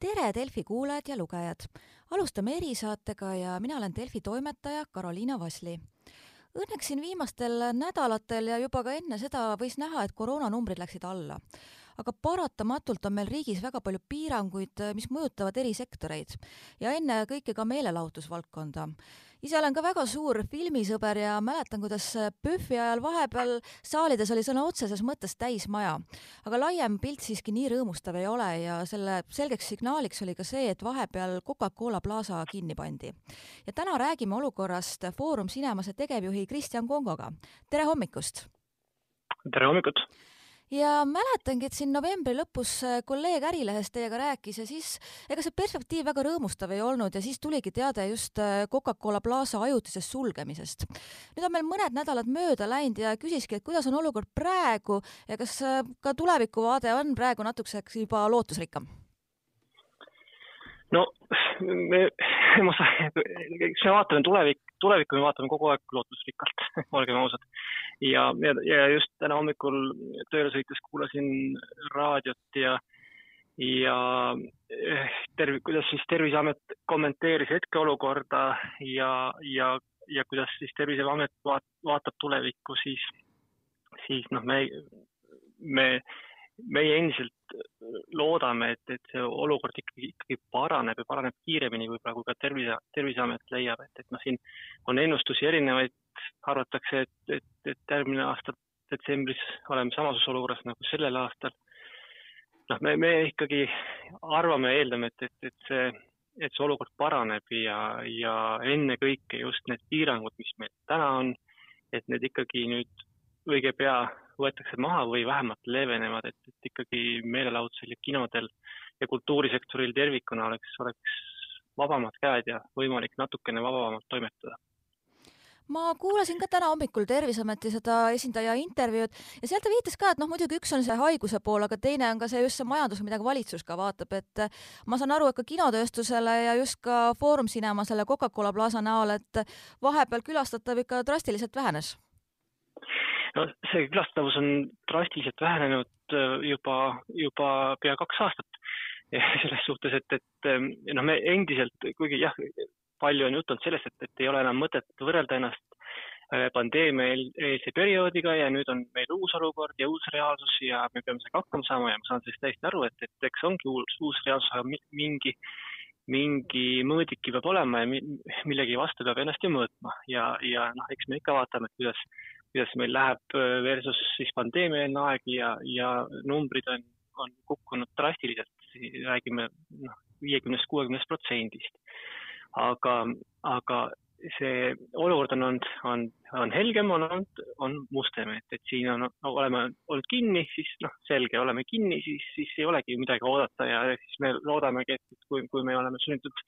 tere, Delfi kuulajad ja lugejad! alustame erisaatega ja mina olen Delfi toimetaja Karoliina Vasli. Õnneks siin viimastel nädalatel ja juba ka enne seda võis näha, et koroonanumbrid läksid alla. aga paratamatult on meil riigis väga palju piiranguid, mis mõjutavad eri sektoreid ja ennekõike ka meelelahutusvaldkonda ise olen ka väga suur filmisõber ja mäletan, kuidas PÖFFi ajal vahepeal saalides oli sõna otseses mõttes täismaja. aga laiem pilt siiski nii rõõmustav ei ole ja selle selgeks signaaliks oli ka see, et vahepeal Coca-Cola Plaza kinni pandi. ja täna räägime olukorrast Foorum Cinemase tegevjuhi Kristjan Kongoga. tere hommikust! tere hommikut! Ja mäletangi, et siin novembri lõpus äh, kolleeg Ärilehest teiega rääkis ja siis ega see perspektiiv väga rõõmustav ei olnud ja siis tuligi teade just äh, Coca-Cola Plaza ajutisest sulgemisest. nüüd on meil mõned nädalad mööda läinud ja küsiski, et kuidas on olukord praegu ja kas äh, ka tulevikuvaade on praegu natukeseks juba lootusrikkam? no me, ma saan, eks me vaatame tulevik, tulevikku me vaatame kogu aeg lootusrikkalt olgem ausad. ja, ja, ja just täna hommikul tööle sõites kuulasin raadiot ja, ja eh, terv-, kuidas siis Terviseamet kommenteeris hetkeolukorda ja, ja, ja kuidas siis Terviseamet vaat, vaatab tulevikku, siis, siis noh, me, me meie endiselt loodame, et, et see olukord ikkagi, ikkagi paraneb ja paraneb kiiremini, kui praegu ka Tervise, Terviseamet leiab, et, et noh, siin on ennustusi erinevaid, arvatakse, et, et, et järgmine aasta detsembris oleme samasuguses olukorras nagu sellel aastal. noh, me, me ikkagi arvame ja eeldame, et, et, et see, et see olukord paraneb ja, ja ennekõike just need piirangud, mis meil täna on, et need ikkagi nüüd õige pea võetakse maha või vähemalt leevenevad, et, et ikkagi meelelahutusel ja kinodel ja kultuurisektoril tervikuna oleks, oleks vabamad käed ja võimalik natukene vabamalt toimetada. Ma kuulasin ka täna hommikul Terviseameti seda esindaja intervjuud ja seal ta viitas ka, et noh, muidugi üks on see haiguse pool, aga teine on ka see just see majandus, mida ka valitsus ka vaatab, et ma saan aru, et ka kinotööstusele ja just ka Foorum Cinema selle Coca-Cola Plaza näol, et vahepeal külastatav ikka drastiliselt vähenes no see külastatavus on drastiliselt vähenenud äh, juba, juba pea kaks aastat. selles suhtes, et, et ähm, noh, me endiselt, kuigi jah, palju on juttu olnud sellest, et, et ei ole enam mõtet võrrelda ennast äh, pandeemia eelse perioodiga ja nüüd on meil uus olukord ja uus reaalsus ja me peame sellega hakkama saama ja ma saan sellest täiesti aru, et, et eks ongi uus, uus reaalsus, aga mingi, mingi mõõdik peab olema ja millegi vastu peab ennast ju mõõtma ja, ja noh, eks me ikka vaatame, kuidas kuidas meil läheb äh, versus siis pandeemiaeelne aeg ja, ja numbrid on, on kukkunud drastiliselt, räägime noh, viiekümnest, kuuekümnest protsendist. aga, aga see olukord on olnud, on, on helgem, on olnud, on mustem, et, et siin on no,, oleme olnud kinni, siis noh, selge, oleme kinni, siis, siis ei olegi midagi oodata ja siis me loodamegi, et kui, kui me oleme sunnitud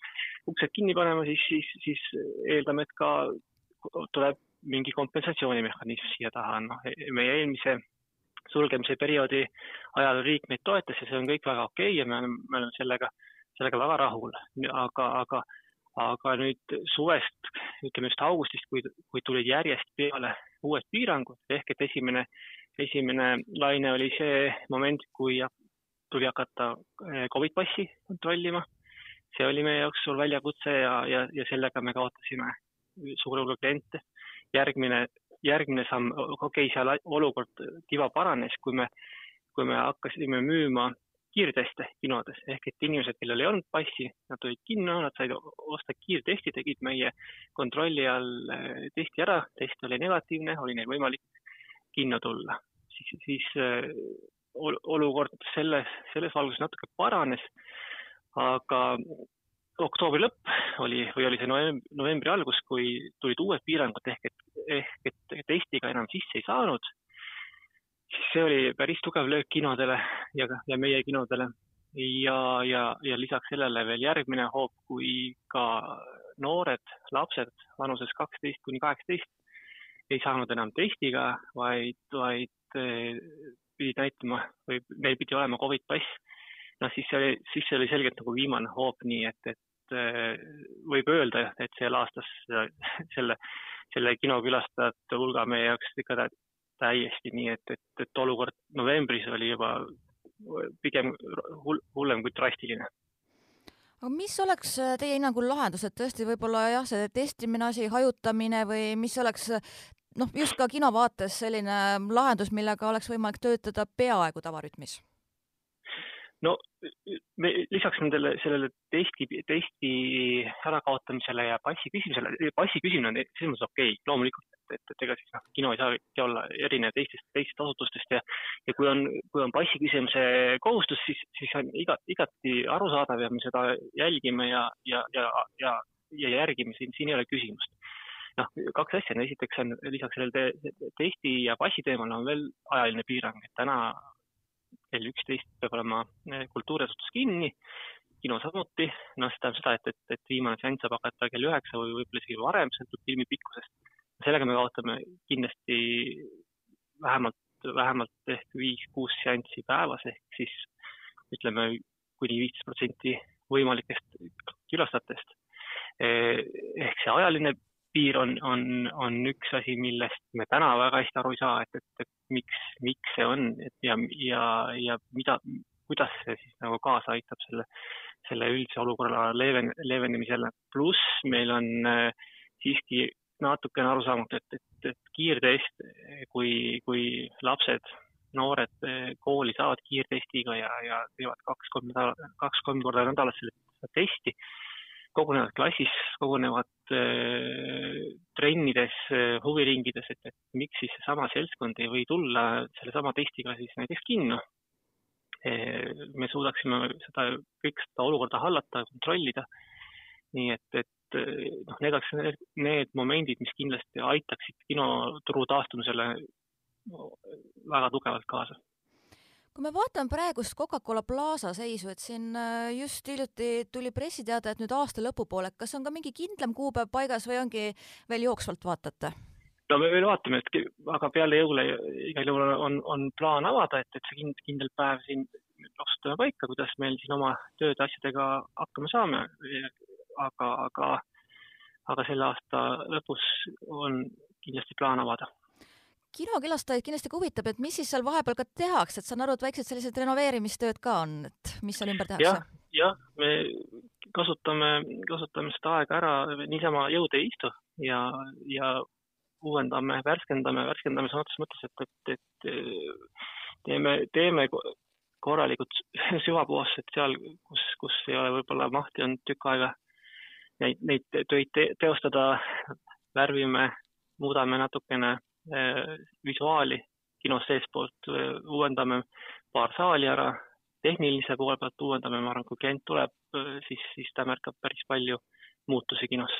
uksed kinni panema, siis, siis, siis eeldame, et ka tuleb mingi kompensatsioonimehhanism siia taha, noh, meie eelmise sulgemise perioodi ajal riik meid toetas ja see on kõik väga okei okay ja me oleme, me oleme sellega, sellega väga rahul, aga, aga, aga nüüd suvest, ütleme just augustist, kui, kui tulid järjest peale uued piirangud, ehk et esimene, esimene laine oli see moment, kui tuli hakata eh, Covid passi kontrollima. see oli meie jaoks suur väljakutse ja, ja, ja sellega me kaotasime suure hulga kliente järgmine, järgmine samm, okei okay,, seal olukord tiba paranes, kui me, kui me hakkasime müüma kiirteste kinodes. Ehk et inimesed, kellel ei olnud passi, nad tulid kinno, nad said osta kiirtesti, tegid meie kontrolli all eh, testi ära, test oli negatiivne, oli neil võimalik kinno tulla. siis, siis eh, olukord selles, selles valguses natuke paranes, aga oktoobri lõpp oli või oli see novembri algus, kui tulid uued piirangud ehk et, ehk et testiga enam sisse ei saanud, siis see oli päris tugev löök kinodele ja, ja meie kinodele. ja, ja, ja lisaks sellele veel järgmine hoop, kui ka noored lapsed vanuses kaksteist kuni kaheksateist ei saanud enam testiga, vaid, vaid eh, pidid näitama või neil pidi olema Covid pass noh, siis oli, siis see oli selgelt nagu viimane hoop, nii et, et Eh, võib öelda, et sel aastas selle, selle kinokülastajate hulga meie jaoks ikka täiesti nii, et, et, et olukord novembris oli juba pigem hull, hullem kui drastiline aga mis oleks äh, teie hinnangul lahendus, et tõesti võib-olla jah, see testimine asi, hajutamine või mis oleks noh, just ka kino vaates selline lahendus, millega oleks võimalik töötada peaaegu tavarütmis? No me lisaks nendele, sellele testi, testi ärakaotamisele ja passi küsimisele, passi küsimine on selles mõttes okei okay,, loomulikult, et, et, et ega siis noh, kino ei saagi olla erinev teistest, teistest asutustest ja, ja kui on, kui on passi küsimise kohustus, siis, siis on iga, igati arusaadav ja me seda jälgime ja, ja, ja, ja, ja järgime, siin, siin ei ole küsimust. Noh, kaks asja, esiteks on lisaks sellele te testi ja passi teemal on veel ajaline piirang, et täna kell üksteist peab olema eh, kultuuriasutus kinni, kino samuti, noh, see tähendab seda, et, et, et viimane seanss saab hakata kell üheksa või võib-olla isegi varem, sõltub filmi pikkusest. sellega me kaotame kindlasti vähemalt, vähemalt ehk viis-kuus seanssi päevas ehk siis ütleme kuni viisteist protsenti võimalikest külastajatest. Eh, ehk see ajaline piir on, on, on üks asi, millest me täna väga hästi aru ei saa, et, et, et miks, miks see on, et ja, ja, ja mida, kuidas see siis nagu kaasa aitab selle, selle üldise olukorra leven-, leevenemisele. pluss meil on äh, siiski natukene arusaamatu, et, et, et kiirtest, kui, kui lapsed, noored äh, kooli saavad kiirtestiga ja, ja teevad kaks-kolm kaks-kolm korda nädalas selle testi kogunevad klassis, kogunevad äh, trennides, äh, huviringides, et, et miks siis seesama seltskond ei või tulla sellesama testiga siis näiteks kinno. Äh, me suudaksime seda, kõik seda olukorda hallata, kontrollida. nii et, et noh, need oleks need, need momendid, mis kindlasti aitaksid kinoturu taastumisele väga tugevalt kaasa kui me vaatame praegust Coca-Cola Plaza seisu, et siin äh, just hiljuti tuli pressiteade, et nüüd aasta lõpupoole, kas on ka mingi kindlam kuupäev paigas või ongi veel jooksvalt vaatate? no me veel vaatame, et aga peale jõule igal juhul on, on plaan avada, et, et see kind, kindel päev siin otsustame paika, kuidas meil siin oma tööde asjadega hakkama saame. aga, aga, aga selle aasta lõpus on kindlasti plaan avada kinokülastajaid kindlasti ka huvitab, et mis siis seal vahepeal ka tehakse, et saan aru, et väiksed sellised renoveerimistööd ka on, et mis seal ümber tehakse ja,? jah, me kasutame, kasutame seda aega ära, niisama jõud ei istu ja, ja uuendame, värskendame, värskendame sõna otseses mõttes, et, et, et teeme, teeme korralikud süvapuhastused seal, kus, kus ei ole võib-olla mahti olnud tükk aega neid, neid töid te, teostada, värvime, muudame natukene visuaali kinos seestpoolt äh, uuendame paar saali ära, tehnilise poole pealt uuendame, ma arvan, kui klient tuleb, äh, siis, siis ta märkab päris palju muutusi kinos.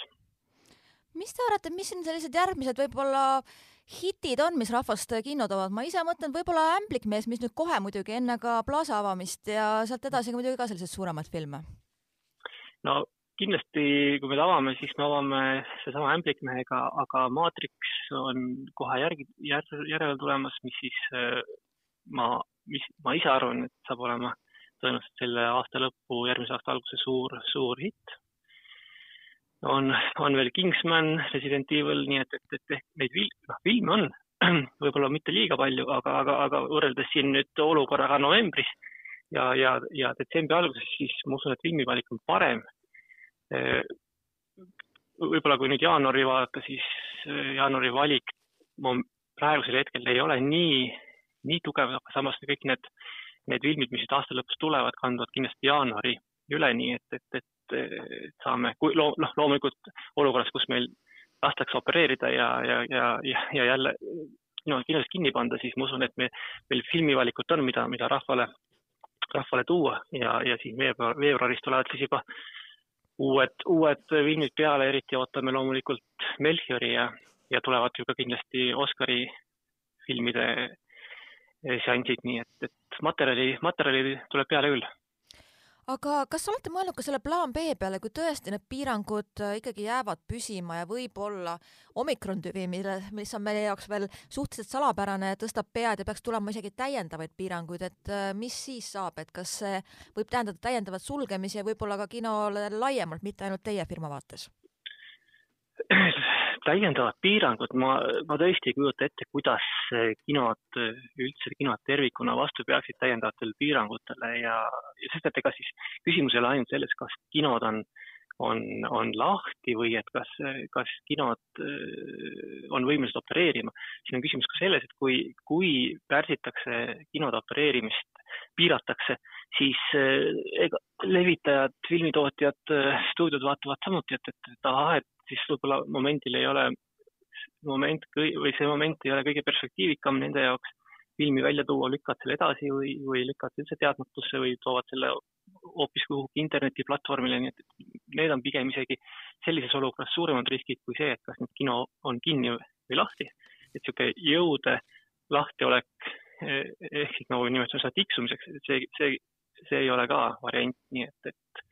mis te arvate, mis on sellised järgmised võib-olla hitid on, mis rahvast kinno toovad, ma ise mõtlen võib-olla Ämblikmees, mis nüüd kohe muidugi enne ka Plaza avamist ja sealt edasi ka muidugi ka selliseid suuremaid filme. no kindlasti, kui me ta avame, siis me avame seesama Ämblikmehega, aga Matrix on kohe järgi, järg, järele tulemas, mis siis äh, ma, mis ma ise arvan, et saab olema tõenäoliselt selle aasta lõpu, järgmise aasta alguse suur, suur hitt. on, on veel Kingsman, Resident Evil, nii et, et, et neid vil-, noh, filme on võib-olla mitte liiga palju, aga, aga, aga võrreldes siin nüüd olukorraga novembris ja, ja, ja detsembri alguses, siis ma usun, et filmivalik on parem võib-olla kui nüüd jaanuari vaadata, siis äh, jaanuari valik praegusel hetkel ei ole nii, nii tugev, aga samas kõik need, need filmid, mis nüüd aasta lõpus tulevad, kanduvad kindlasti jaanuari üle, nii et, et, et, et saame, kui loo-, noh, loomulikult olukorras, kus meil lastakse opereerida ja, ja, ja, ja, ja jälle no kindlasti kinni panda, siis ma usun, et me, meil filmivalikut on, mida, mida rahvale, rahvale tuua ja, ja siis veebruar, veebruaris tulevad siis juba uued, uued filmid peale, eriti ootame loomulikult Melchiori ja, ja tulevad ju ka kindlasti Oscari filmide seansid, nii et, et materjali, materjali tuleb peale küll aga kas olete mõelnud ka selle plaan B peale, kui tõesti need piirangud äh, ikkagi jäävad püsima ja võib-olla omikron tüvi, mille, mis on meie jaoks veel suhteliselt salapärane, tõstab pead ja peaks tulema isegi täiendavaid piiranguid, et äh, mis siis saab, et kas see võib tähendada täiendavat sulgemisi ja võib-olla ka kinole laiemalt, mitte ainult teie firma vaates? Täiendavad piirangud, ma, ma tõesti ei kujuta ette, kuidas kinod, üldse kinod tervikuna vastu peaksid täiendavatele piirangutele ja, ja sest, et ega siis küsimus ei ole ainult selles, kas kinod on, on, on lahti või et kas, kas kinod on võimelised opereerima. siin on küsimus ka selles, et kui, kui pärsitakse kinode opereerimist, piiratakse, siis ega levitajad, filmitootjad, stuudiod vaatavad samuti, et, et, et ahah, et siis võib-olla momendil ei ole, moment või see moment ei ole kõige perspektiivikam nende jaoks filmi välja tuua, lükkad selle edasi või, või lükkad üldse teadmatusse või toovad selle hoopis kuhugi internetiplatvormile, nii et need on pigem isegi sellises olukorras suuremad riskid kui see, et kas nüüd kino on kinni või lahti. et niisugune jõude lahtiolek ehk siis nagu nimetame seda tiksumiseks, see, see, see ei ole ka variant, nii et, et,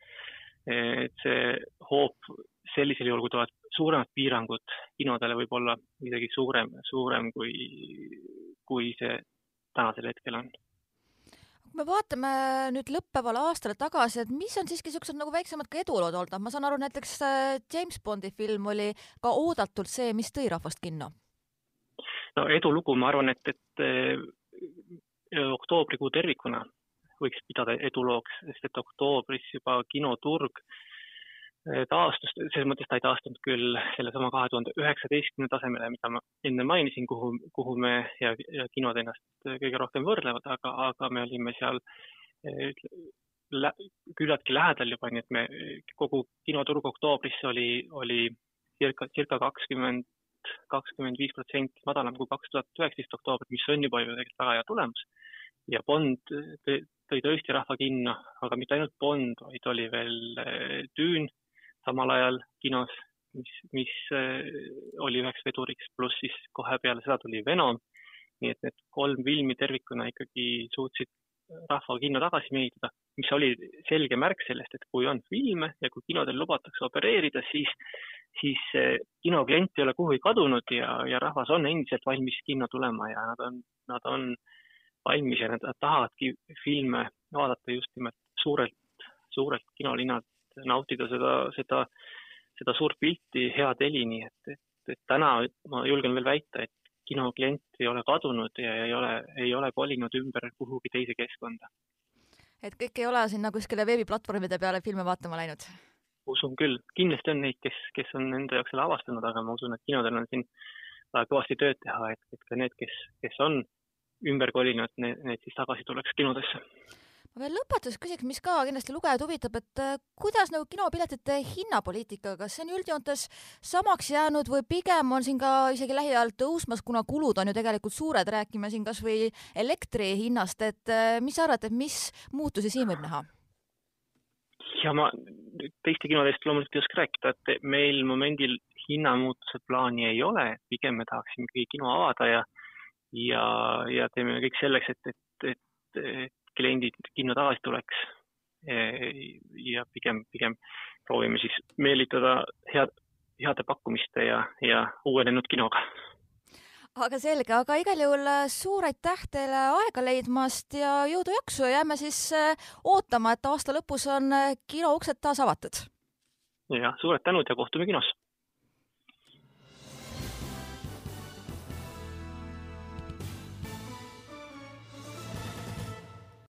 et see hoop sellisel juhul, kui tulevad suuremad piirangud kinodele, võib olla isegi suurem, suurem kui, kui see tänasel hetkel on. Kui me vaatame nüüd lõppevale aastale tagasi, et mis on siiski niisugused nagu väiksemad ka edulood olnud, ma saan aru, näiteks äh, James Bondi film oli ka oodatult see, mis tõi rahvast kinno? no edulugu, ma arvan, et, et äh, oktoobrikuu tervikuna võiks pidada edulooks, sest et oktoobris juba kinoturg äh, taastus, selles mõttes ta ei taastunud küll sellesama kahe tuhande üheksateistkümne tasemele, mida ma enne mainisin, kuhu, kuhu me ja, ja kinod ennast kõige rohkem võrdlevad, aga, aga me olime seal lä, küllaltki lähedal juba, nii et me, kogu kinoturg oktoobris oli, oli circa, circa kakskümmend, kakskümmend viis protsenti madalam kui kaks tuhat üheksateist oktoobrit, mis on juba ju tegelikult väga hea tulemus. ja Bond tõi tõesti rahva kinno, aga mitte ainult Bond, vaid oli veel Dune samal ajal kinos, mis, mis äh, oli üheks veduriks, pluss siis kohe peale seda tuli Venom. nii et need kolm filmi tervikuna ikkagi suutsid rahva kinno tagasi meelitada, mis oli selge märk sellest, et kui on filme ja kui kinodel lubatakse opereerida, siis, siis äh, kinoklient ei ole kuhugi kadunud ja, ja rahvas on endiselt valmis kinno tulema ja nad on, nad on valmis ja nad tahavadki filme vaadata just nimelt suurelt, suurelt kinolinnalt nautida seda, seda, seda suurt pilti, head heli, nii et, et, et täna ma julgen veel väita, et kinoklient ei ole kadunud ja ei ole, ei ole kolinud ümber kuhugi teise keskkonda. et kõik ei ole sinna kuskile veebiplatvormide peale filme vaatama läinud? usun küll, kindlasti on neid, kes, kes on enda jaoks selle avastanud, aga ma usun, et kinodel on siin vaja kõvasti tööd teha, et, et ka need, kes, kes on ümber kolinud, need siis tagasi tuleks kinodesse ma veel lõpetuseks küsiks, mis ka kindlasti lugejad huvitab, et äh, kuidas nagu kinopiletite hinnapoliitika, kas see on üldjoontes samaks jäänud või pigem on siin ka isegi lähiajal tõusmas, kuna kulud on ju tegelikult suured, räägime siin kasvõi elektri hinnast, et äh, mis sa arvad, et mis muutusi siin võib näha? ja ma teiste kinodest loomulikult ei oska rääkida, et meil momendil hinnamuutuse plaani ei ole, pigem me tahaksime ikkagi kino avada ja ja, ja teeme kõik selleks, et, et, et, et kliendid kinno tagasi tuleks. ja pigem, pigem proovime siis meelitada head, heade pakkumiste ja, ja uuenenud kinoga aga selge, aga igal juhul äh, suur aitäh teile aega leidmast ja jõudu-jaksu ja jääme siis äh, ootama, et aasta lõpus on äh, kino uksed taas avatud. jah, suured tänud ja kohtume kinos